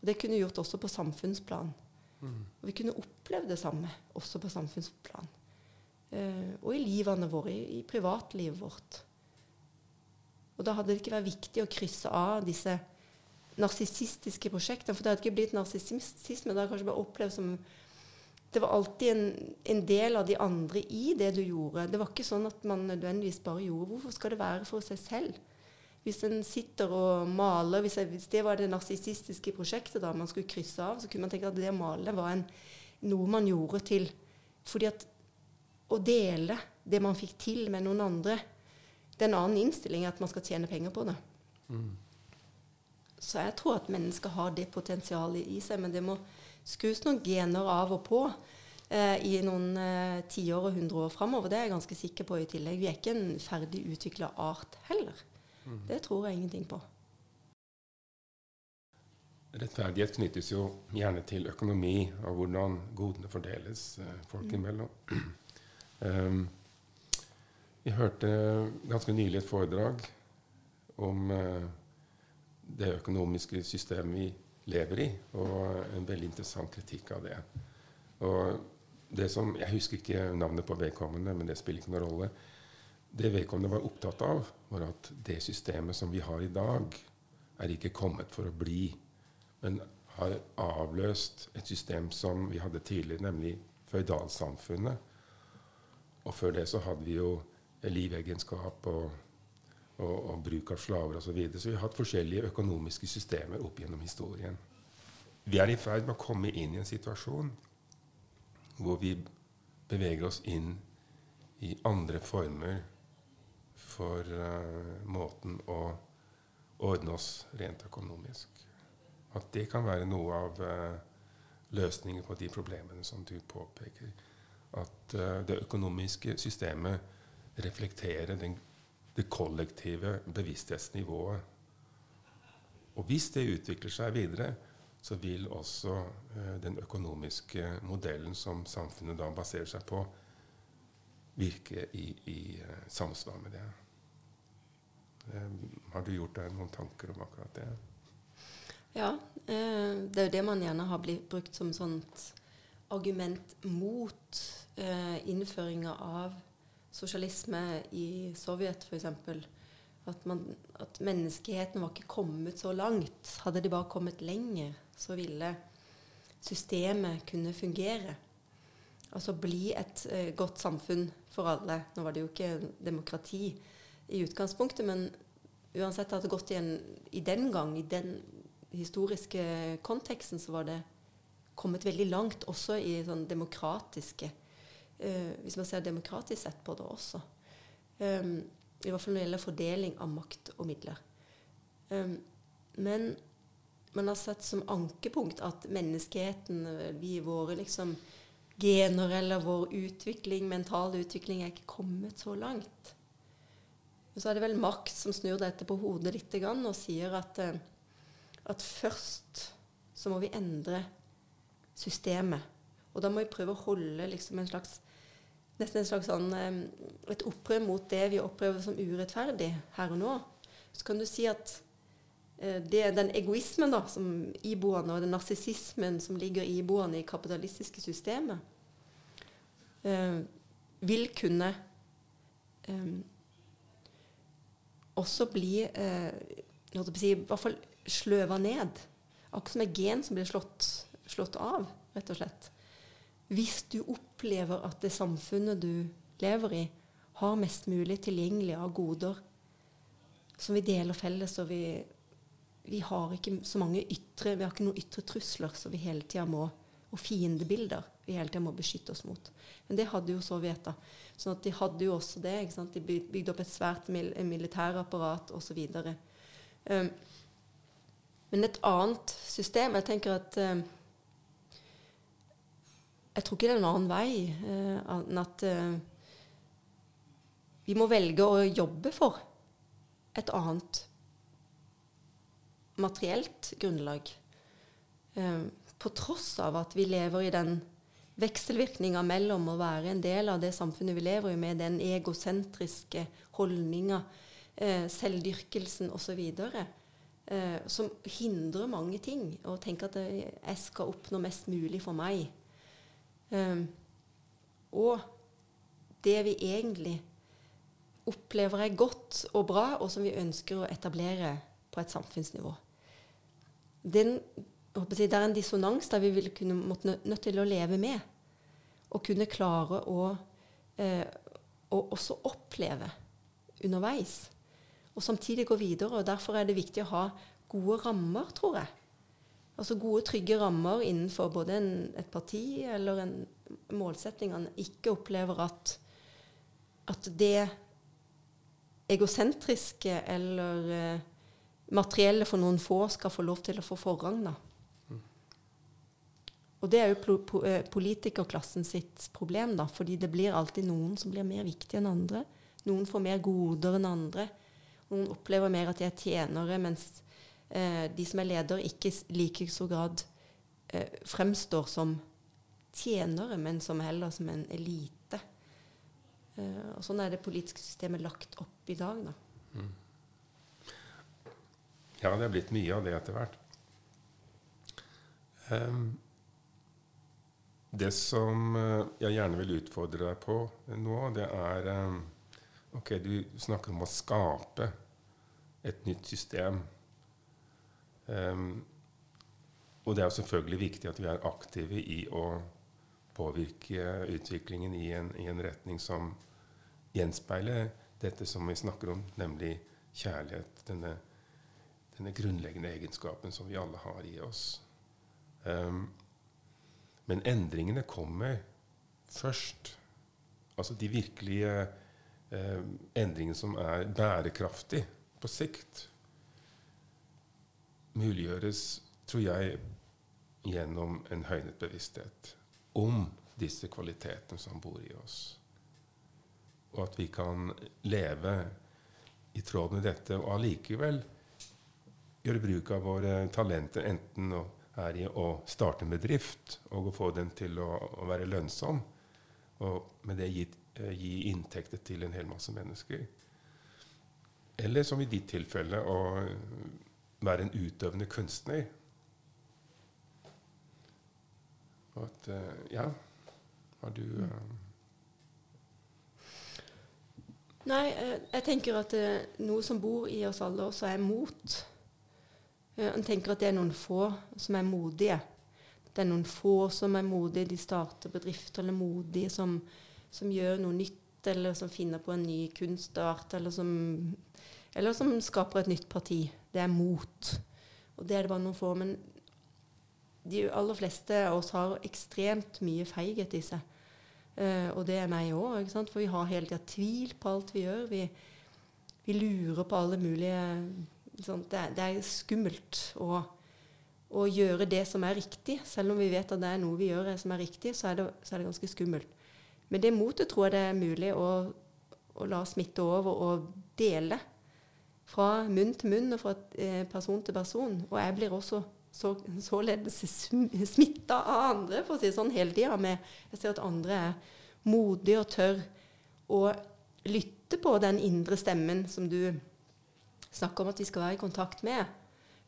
Og Det kunne vi gjort også på samfunnsplan. Mm. Og vi kunne opplevd det samme også på samfunnsplan. Uh, og i livene våre, i, i privatlivet vårt. Og da hadde det ikke vært viktig å krysse av disse narsissistiske prosjektene. For det hadde ikke blitt narsissisme. Det hadde kanskje bare opplevd som Det var alltid en, en, del av de andre i det du gjorde. Det var ikke sånn at man nødvendigvis bare gjorde. Hvorfor skal det være for seg selv? Hvis en sitter og maler hvis, det var det narsissistiske prosjektet da man skulle krysse av, så kunne man tenke at det å male var en, noe man gjorde til fordi at å dele det man fikk til med noen andre, det er en annen innstilling at man skal tjene penger på det. Mm. Så jeg tror at mennesker har det potensialet i seg, men det må skrus noen gener av og på eh, i noen eh, tiår og hundre år framover. Det er jeg ganske sikker på i tillegg. Vi er ikke en ferdig utvikla art heller. Mm. Det tror jeg ingenting på. Rettferdighet knyttes jo gjerne til økonomi og hvordan godene fordeles eh, folk mm. imellom. um, vi hørte ganske nylig et foredrag om uh, det økonomiske systemet vi lever i, og en veldig interessant kritikk av det. Og det som, Jeg husker ikke navnet på vedkommende, men det spiller ikke noen rolle. Det vedkommende var opptatt av, var at det systemet som vi har i dag, er ikke kommet for å bli, men har avløst et system som vi hadde tidligere, nemlig føydalsamfunnet. Og før det så hadde vi jo livegenskap og, og, og bruk av slaver osv. Så, videre. så vi har hatt forskjellige økonomiske systemer opp gjennom historien. Vi er i ferd med å komme inn i en situasjon hvor vi beveger oss inn i andre former for uh, måten å ordne oss rent økonomisk. At det kan være noe av uh, løsningen på de problemene som du påpeker. At uh, det økonomiske systemet reflekterer den, det kollektive bevissthetsnivået. Og hvis det utvikler seg videre, så vil også den økonomiske modellen som samfunnet da baserer seg på, virke i, i uh, samsvar med det. Um, har du gjort deg noen tanker om akkurat det? Ja. Eh, det er jo det man gjerne har blitt brukt som sånt argument mot innføringa av sosialisme i Sovjet f.eks. At, at menneskeheten var ikke kommet så langt. Hadde de bare kommet lenger, så ville systemet kunne fungere. Altså bli et eh, godt samfunn for alle. Nå var det jo ikke demokrati i utgangspunktet, men uansett hadde det gått i, en, i den gang, i den historiske konteksten, så var det kommet veldig langt også i sånn demokratiske Uh, hvis man ser demokratisk sett på det også. Um, I hvert fall når det gjelder fordeling av makt og midler. Um, men man har sett som ankepunkt at menneskeheten, vi våre liksom gener eller vår utvikling, mentale utvikling, er ikke kommet så langt. Men så er det vel makt som snur dette på hodet litt og sier at, uh, at først så må vi endre systemet. Og da må vi prøve å holde liksom en slags nesten en slags sånn, et opprør mot det vi opplever som urettferdig her og nå. Så kan du si at eh, det er den egoismen da, som iboende, og den narsissismen som ligger iboende i kapitalistiske systemet, eh, vil kunne eh, også bli eh, I hvert fall sløva ned. Akkurat som et gen som blir slått, slått av, rett og slett hvis du opplever at det samfunnet du lever i, har mest mulig tilgjengelig av goder som vi deler felles, og vi vi har ikke så mange ytre Vi har ikke noen ytre trusler som vi hele tida må Og fiendebilder vi hele tida må beskytte oss mot. Men det hadde jo Sovjet. da. Sånn at de hadde jo også det. ikke sant? De bygde opp et svært mil militærapparat osv. Um, men et annet system Jeg tenker at um, Jeg tror ikke det er en annen vei uh, enn at uh, vi må velge å jobbe for et annet materielt grunnlag. Uh, på tross av at vi lever i den vekselvirkninga mellom å være en del av det samfunnet vi lever i, med den egosentriske holdninga, eh, selvdyrkelsen osv., eh, som hindrer mange ting. Og tenker at jeg skal oppnå mest mulig for meg. Eh, og det vi egentlig opplever er godt og bra, og som vi ønsker å etablere på et samfunnsnivå. Den, det er en dissonans der vi vil kunne måtte nødt til å leve med og kunne klare å, eh, å også oppleve underveis. Og samtidig gå videre. og Derfor er det viktig å ha gode rammer, tror jeg. Altså gode, trygge rammer innenfor både en, et parti eller en målsetting. Han ikke opplever at, at det egosentriske eller eh, materielle for noen få skal få lov til å få forrang. da. Og det er jo eh, politikerklassen sitt problem, da, fordi det blir alltid noen som blir mer viktige enn andre. Noen får mer goder enn andre. Noen opplever mer at de er tjenere, mens eh, de som er ledere, ikke i like stor grad eh, fremstår som tjenere, men som heller som en elite. Eh, og Sånn er det politiske systemet lagt opp i dag. da. Mm. Ja, det er blitt mye av det etter hvert. Um, det som eh, jeg gjerne vil utfordre deg på nå, det er eh, Ok, du snakker om å skape et nytt system. Um, og det er jo selvfølgelig viktig at vi er aktive i å påvirke utviklingen i en, i en retning som gjenspeiler dette som vi snakker om, nemlig kjærlighet. Denne, denne grunnleggende egenskapen som vi alle har i oss. Um, men endringene kommer først. Altså de virkelige eh, endringene som er bærekraftige på sikt, muliggjøres, tror jeg, gjennom en høynet bevissthet om disse kvalitetene som bor i oss. Og at vi kan leve i tråd med dette og allikevel gjøre bruk av våre talenter, enten å er i å starte en bedrift og å få den til å, å være lønnsom. Og med det gi, eh, gi, inntekter til en hel masse mennesker. Eller som i ditt tilfelle å være en utøvende kunstner. Og at eh, Ja, har du uh, Nei, jeg tenker at noe som bor i oss alle, også er mot. En tenker at det er noen få som er modige. Det er noen få som er modige. De starter bedrifter eller modige som, som gjør noe nytt, eller som finner på en ny kunstart, eller som, eller som skaper et nytt parti. Det er mot. Og det er det bare noen få. Men de aller fleste av oss har ekstremt mye feighet i seg. Uh, og det er meg òg, for vi har hele tida tvil på alt vi gjør. Vi, vi lurer på alle mulige sånn, det, det, er skummelt å, å, gjøre det som er riktig. Selv om vi vet at det er noe vi gjør som er riktig, så er det, så er det ganske skummelt. Men det motet tror jeg det er mulig å, å, la smitte over og dele. Fra munn til munn og fra eh, person til person. Og jeg blir også så, således smitta av andre, for å si det sånn, hele tida. Jeg ser at andre er modige og tør å lytte på den indre stemmen som du snakker om at vi skal være i kontakt med.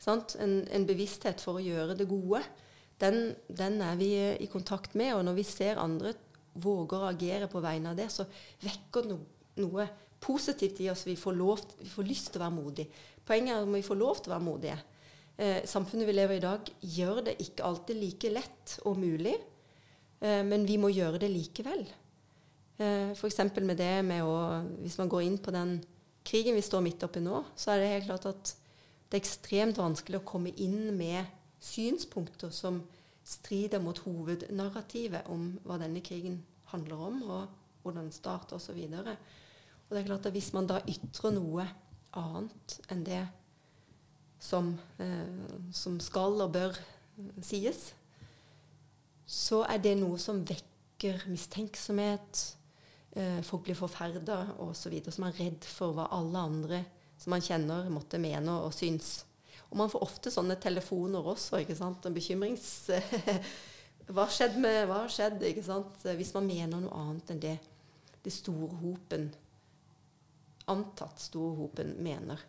En, en, bevissthet for å gjøre det gode. Den, den, er vi i kontakt med. Og når vi ser andre våger å agere på vegne av det, så vekker det no, noe positivt i oss. Vi får, lov, vi får lyst til å være modige. Poenget er at vi får lov til å være modige. Eh, samfunnet vi lever i i dag, gjør det ikke alltid like lett og mulig, eh, men vi må gjøre det likevel. Eh, F.eks. med det med å Hvis man går inn på den krigen vi står midt oppi nå, så er det helt klart at det er ekstremt vanskelig å komme inn med synspunkter som strider mot hovednarrativet om hva denne krigen handler om, og hvordan den starter osv. Og, og det er klart at hvis man da ytrer noe annet enn det som, eh, som skal og bør sies, så er det noe som vekker mistenksomhet. Eh, folk blir forferda osv. Som er redd for hva alle andre som man kjenner, måtte mene og synes. Og man får ofte sånne telefoner også. ikke sant? En bekymrings... hva skjedde med Hva skjedde? ikke sant? Hvis man mener noe annet enn det det store hopen, antatt store hopen, mener.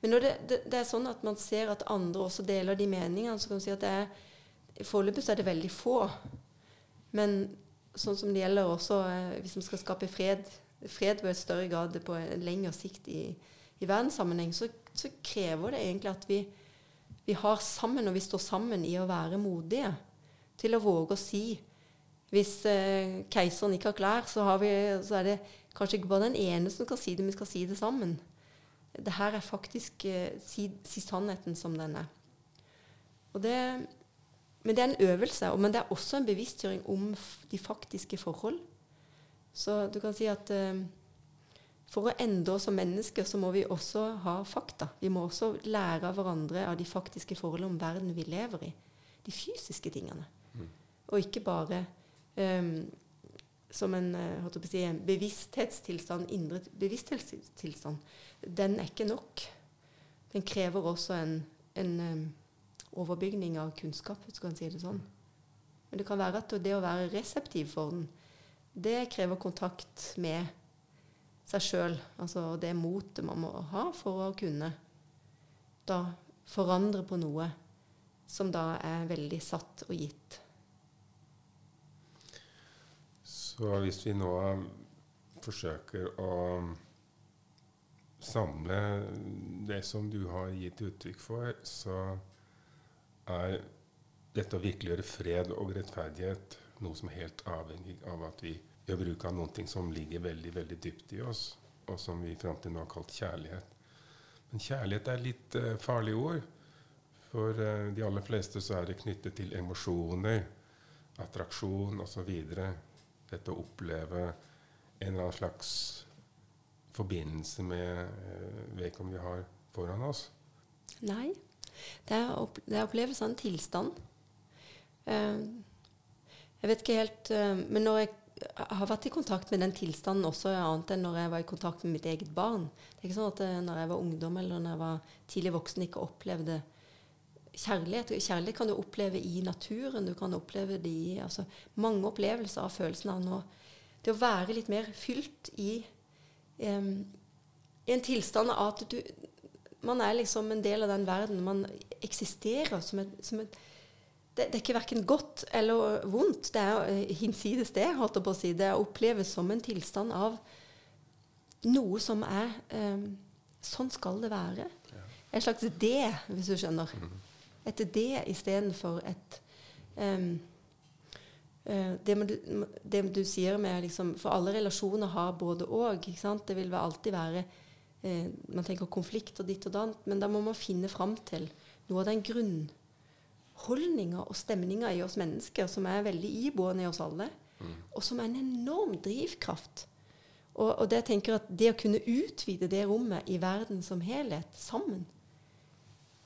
Men når det, det, det, er sånn at man ser at andre også deler de meningene, så kan man si at det er Foreløpig er det veldig få. Men sånn som det gjelder også eh, hvis vi skal skape fred, fred på et større grad på en lengre sikt i, i verdenssammenheng, så, så, krever det egentlig at vi, vi har sammen, og vi står sammen i å være modige til å våge å si Hvis eh, keiseren ikke har klær, så, har vi, så, er det kanskje ikke bare den ene som kan si det, vi skal si det sammen. Det her er faktisk eh, si, si, sannheten som den er. Og Det, men det er en øvelse, men det er også en bevisstgjøring om de faktiske forhold. Så du kan si at eh, for å endre oss som mennesker så må vi også ha fakta. Vi må også lære av hverandre av de faktiske forholdene om verden vi lever i. De fysiske tingene. Mm. Og ikke bare um, som en, uh, si, en, bevissthetstilstand, indre bevissthetstilstand. Den er ikke nok. Den krever også en, en um, overbygning av kunnskap, hvis du kan si det sånn. Men det kan være at det å være reseptiv for den, det krever kontakt med seg sjøl. Altså det motet man må ha for å kunne da forandre på noe som da er veldig satt og gitt. Så hvis vi nå forsøker å samle det som du har gitt uttrykk for, så er dette å virkeliggjøre fred og rettferdighet noe som er helt avhengig av at vi gjør bruk av noe som ligger veldig veldig dypt i oss, og som vi fram til nå har kalt kjærlighet. Men kjærlighet er litt uh, farlig ord. For uh, de aller fleste så er det knyttet til emosjoner, attraksjon osv. Dette å oppleve en eller annen slags forbindelse med uh, vedkommende vi har foran oss. Nei. Det er, opp, det er opplevelse av en tilstand. Uh, jeg vet ikke helt uh, Men når jeg har vært i kontakt med den tilstanden også annet enn når jeg var i kontakt med mitt eget barn. Det er ikke sånn at eh, når jeg var ungdom eller når jeg var tidlig voksen, ikke opplevde kjærlighet. Kjærlighet kan du oppleve i naturen. Du kan oppleve det i altså, mange opplevelser av følelsen av nå. Det å være litt mer fylt i, um, en tilstand av at du Man er liksom en del av den verden. Man eksisterer som et, som et det, det, er ikke verken godt eller vondt. Det er uh, hinsides det, holdt jeg på å si. Det oppleves som en tilstand av noe som er um, Sånn skal det være. Ja. En slags det, hvis du skjønner. Mm. Et det istedenfor et um, uh, det, du, det, du, sier med liksom, For alle relasjoner har både og. Det vil alltid være uh, Man tenker konflikt og ditt og datt, men da må man finne fram til noe av den grunnholdninga og stemninger i oss mennesker som er veldig iboende i oss alle, mm. og som er en enorm drivkraft. Og, og det, jeg tenker at det å kunne utvide det rommet i verden som helhet, sammen,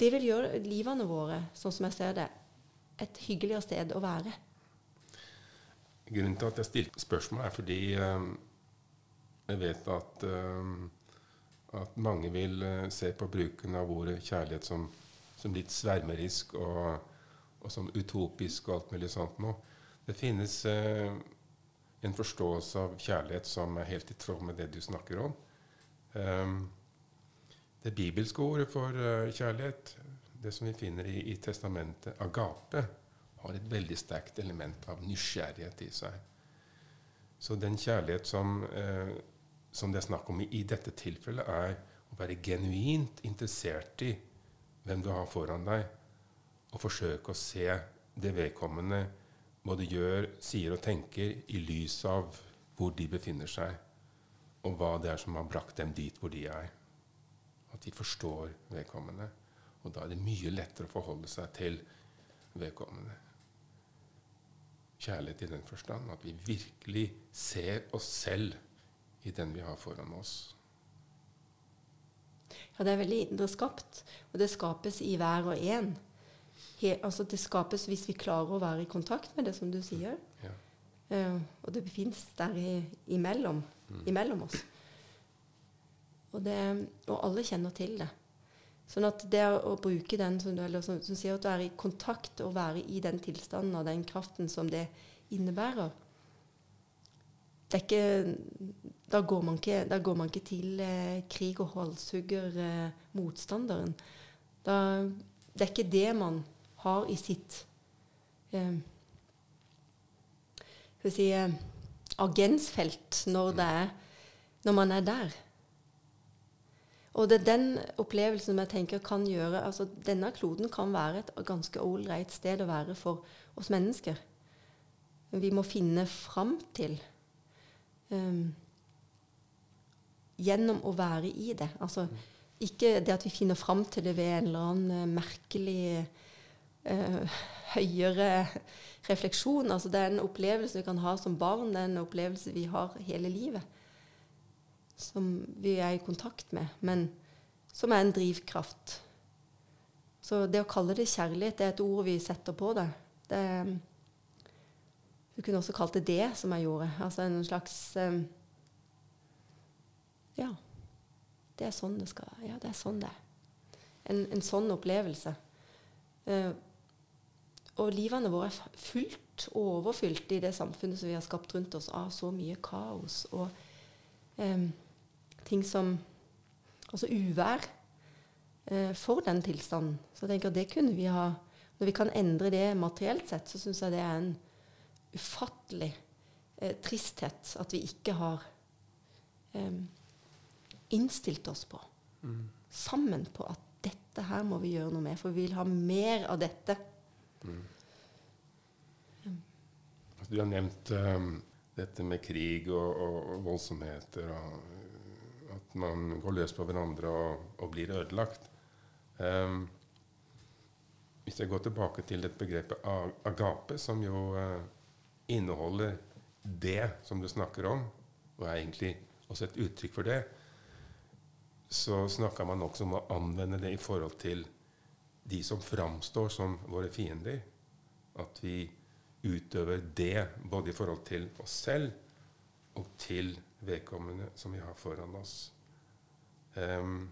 det vil gjøre livene våre, sånn som jeg ser det, et hyggeligere sted å være. Grunnen til at jeg stilte spørsmål, er fordi um, jeg vet at, um, at mange vil uh, se på bruken av ordet kjærlighet som, som litt svermerisk og og som utopisk og alt mulig sånt noe. Det finnes eh, en forståelse av kjærlighet som er helt i tråd med det du snakker om. Um, det bibelske ordet for uh, kjærlighet, det som vi finner i, i, testamentet, agape, har et veldig sterkt element av nysgjerrighet i seg. Så den kjærlighet som, uh, som det er snakk om i, dette tilfellet, er å være genuint interessert i hvem du har foran deg, og forsøke å se det vedkommende både gjør, sier og tenker, i lys av hvor de befinner seg, og hva det er som har brakt dem dit hvor de er. At de forstår vedkommende. Og da er det mye lettere å forholde seg til vedkommende. Kjærlighet i den forstand at vi virkelig ser oss selv i den vi har foran oss. Ja, det er veldig indre skapt, og det skapes i hver og en. He, altså det skapes hvis vi klarer å være i kontakt med det, som du sier. Ja. Uh, og det fins der i, imellom, mm. imellom oss. Og, det, og, alle kjenner til det. Sånn at det å bruke den som, du, som, som sier at du er i kontakt og være i den tilstanden og den kraften som det innebærer det er ikke, da, går man ikke, går man ikke til eh, krig og halshugger eh, motstanderen. Da, det er ikke det man har i sitt eh, si, eh, agensfelt når, er, når man er der. Og det er den opplevelsen jeg tenker kan gjøre altså Denne kloden kan være et ganske ålreit sted å være for oss mennesker. Vi må finne fram til um, Gjennom å være i det. Altså ikke det at vi finner fram til det ved en eller annen uh, merkelig uh, høyere refleksjon. Altså det er en opplevelse vi kan ha som barn, det er en opplevelse vi har hele livet som vi er i kontakt med, men som er en drivkraft. Så det å kalle det kjærlighet, det er et ord vi setter på det. det du kunne også kalt det det som jeg gjorde. Altså en slags um, Ja. Det er sånn det skal være. Ja, det er sånn det er. En, en sånn opplevelse. Uh, og livene våre er fullt og overfylt i det samfunnet som vi har skapt rundt oss, av så mye kaos og um, ting som Altså uvær eh, for den tilstanden. Så jeg tenker det kunne vi ha Når vi kan endre det materielt sett, så syns jeg det er en ufattelig eh, tristhet at vi ikke har eh, innstilt oss på, mm. sammen på at dette her må vi gjøre noe med, for vi vil ha mer av dette. Mm. Du har nevnt um, dette med krig og, og, voldsomheter og at man går løs på hverandre og, og blir ødelagt. Um, hvis jeg går tilbake til dette begrepet agape, som jo uh, inneholder det som du snakker om, og er egentlig også et uttrykk for det, så snakker man også om å anvende det i forhold til de som framstår som våre fiender. At vi utøver det både i forhold til oss selv og til vedkommende som vi har foran oss. Um,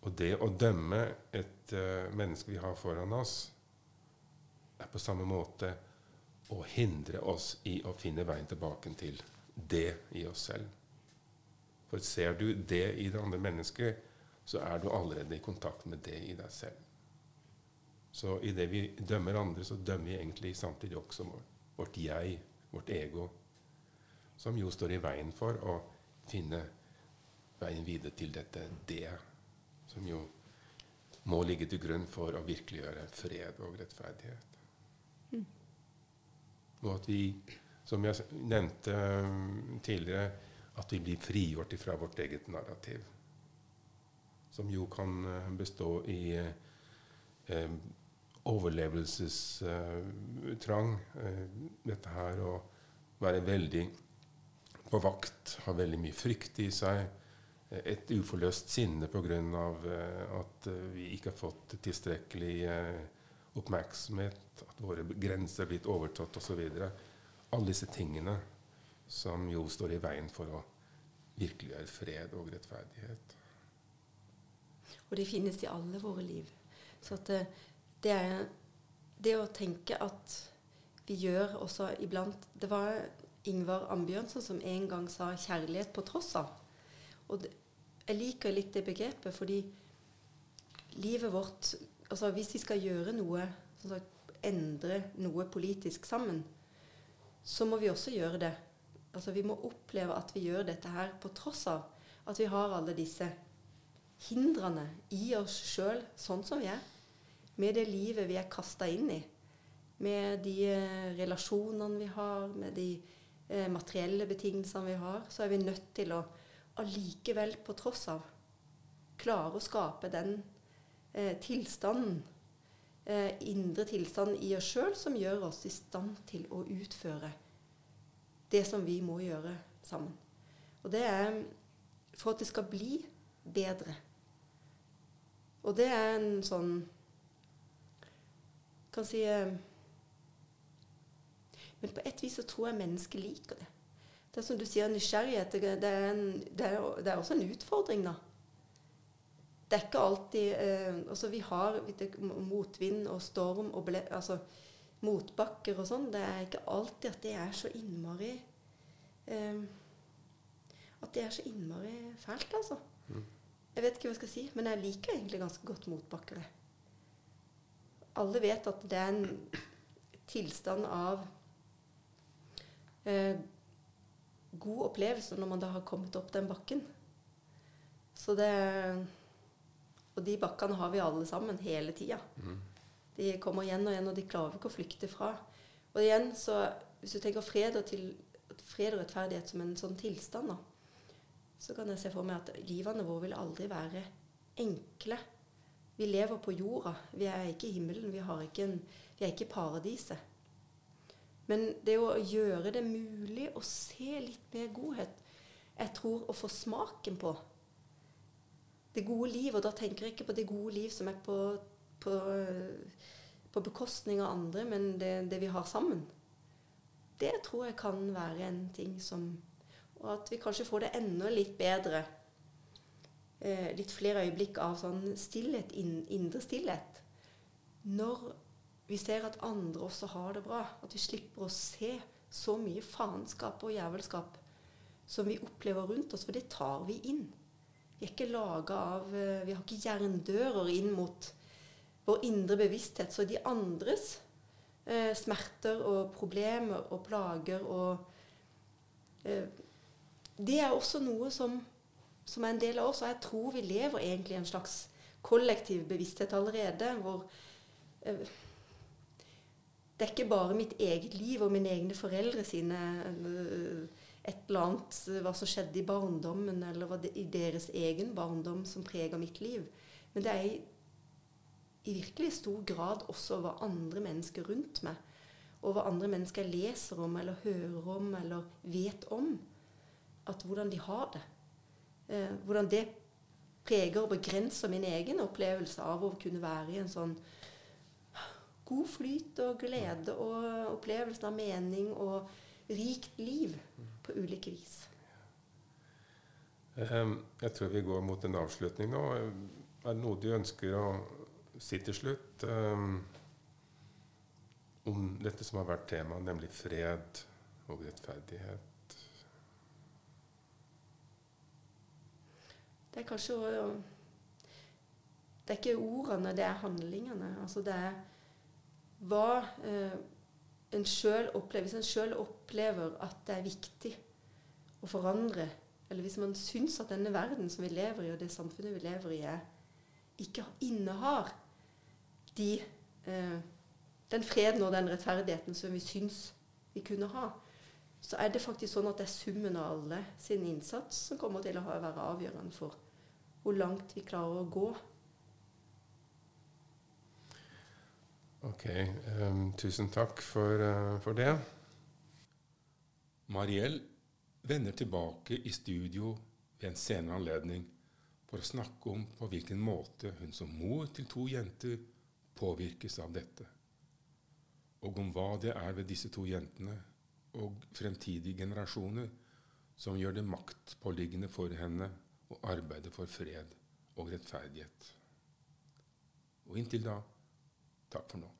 og det å dømme et uh, menneske vi har foran oss, er på samme måte å hindre oss i å finne veien tilbake til det i oss selv. For ser du det i det andre mennesket, så er du allerede i kontakt med det i deg selv. Så i det vi dømmer andre, så dømmer vi egentlig samtidig også vårt jeg, vårt ego, som jo står i veien for å finne veien videre til dette det, som jo må ligge til grunn for å virkeliggjøre fred og rettferdighet. Mm. Og at vi, som jeg nevnte um, tidligere, at vi blir frigjort fra vårt eget narrativ. Som jo kan uh, bestå i eh, overlevelsestrang. Eh, dette her å være veldig på vakt, ha veldig mye frykt i seg. Et uforløst sinne pga. Eh, at eh, vi ikke har fått tilstrekkelig eh, oppmerksomhet, at våre grenser er blitt overtatt osv. Alle disse tingene som jo står i veien for å virkeliggjøre fred og rettferdighet. Og det finnes i alle våre liv. Så det, det, er det å tenke at vi gjør også iblant Det var Ingvar Ambjørnsen som en gang sa 'kjærlighet på tross av'. Og det, jeg liker litt det begrepet, fordi livet vårt altså Hvis vi skal gjøre noe, sagt, endre noe politisk sammen, så må vi også gjøre det. Altså Vi må oppleve at vi gjør dette her på tross av at vi har alle disse hindrene i oss sjøl, sånn som vi er. Med det livet vi er kasta inn i. Med de eh, relasjonene vi har, med de eh, materielle betingelsene vi har, så er vi nødt til å allikevel, på tross av, klare å skape den eh, tilstanden, eh, indre tilstanden i oss sjøl, som gjør oss i stand til å utføre det som vi må gjøre sammen. Og det er for at det skal bli bedre. Og det er en sånn Kan si eh, Men på et vis så tror jeg mennesket liker det. Det er som du sier, nysgjerrighet det er, en, det er, det er også en utfordring, da. Det er ikke alltid eh, altså Vi har motvind og storm og ble, altså, motbakker og sånn. Det er ikke alltid at det er så innmari eh, At det er så innmari fælt, altså. Mm. Jeg vet ikke hva jeg skal si, men jeg liker egentlig ganske godt motbakkere. Alle vet at det er en tilstand av eh, god opplevelse når man da har kommet opp den bakken. Så det Og de bakkene har vi alle sammen hele tida. Mm. De kommer igjen og igjen, og de klarer ikke å flykte fra. Og igjen, så hvis du tenker fred og, til, fred og rettferdighet som en sånn tilstand, da, så kan jeg se for meg at livene våre vil aldri være enkle. Vi lever på jorda. Vi er ikke i himmelen. Vi, ikke en, vi er ikke i paradiset. Men det å gjøre det mulig å se litt mer godhet Jeg tror å få smaken på det gode liv, og da tenker jeg ikke på det gode liv som er på, på, på bekostning av andre, men det, det, vi har sammen. Det tror jeg kan være en ting som Og at vi kanskje får det enda litt bedre. Eh, litt flere øyeblikk av sånn stillhet, indre stillhet. Når vi ser at andre også har det bra. At vi slipper å se så mye faenskap og jævelskap som vi opplever rundt oss, for det tar vi inn. Vi er ikke laga av eh, Vi har ikke jerndører inn mot vår indre bevissthet. Så de andres eh, smerter og problemer og plager og eh, Det er også noe som, som, er en del av oss. Og jeg tror vi lever egentlig i en slags kollektiv bevissthet allerede. hvor eh, det er ikke bare mitt eget liv og mine egne foreldre sine øh, et eller annet øh, hva som skjedde i barndommen, eller hva det, i deres egen barndom som preger mitt liv. Men det er i, virkelig stor grad også hva andre mennesker rundt meg, og hva andre mennesker leser om eller hører om eller vet om, at hvordan de har det. Eh, hvordan det preger og begrenser min egen opplevelse av å kunne være i en sånn god flyt og glede og opplevelsen av mening og rikt liv på ulike vis. Jeg tror vi går mot en avslutning nå. Er det noe du ønsker å si til slutt om dette som har vært tema, nemlig fred og rettferdighet? Det er kanskje Det er ikke ordene, det er handlingene. Altså det er hva eh, en sjøl opplever Hvis en sjøl opplever at det er viktig å forandre, eller hvis man syns at denne verden som vi lever i, og det samfunnet vi lever i, er, ikke innehar de, eh, den freden og den rettferdigheten som vi syns vi kunne ha, så er det faktisk sånn at det er summen av alle sin innsats som kommer til å være avgjørende for hvor langt vi klarer å gå Ok. Um, tusen takk for, uh, for det. Mariell vender tilbake i studio ved en senere anledning for å snakke om på hvilken måte hun som mor til to jenter påvirkes av dette. Og om hva det er ved disse to jentene og fremtidige generasjoner som gjør det maktpåliggende for henne å arbeide for fred og rettferdighet. Og inntil da takk for nå.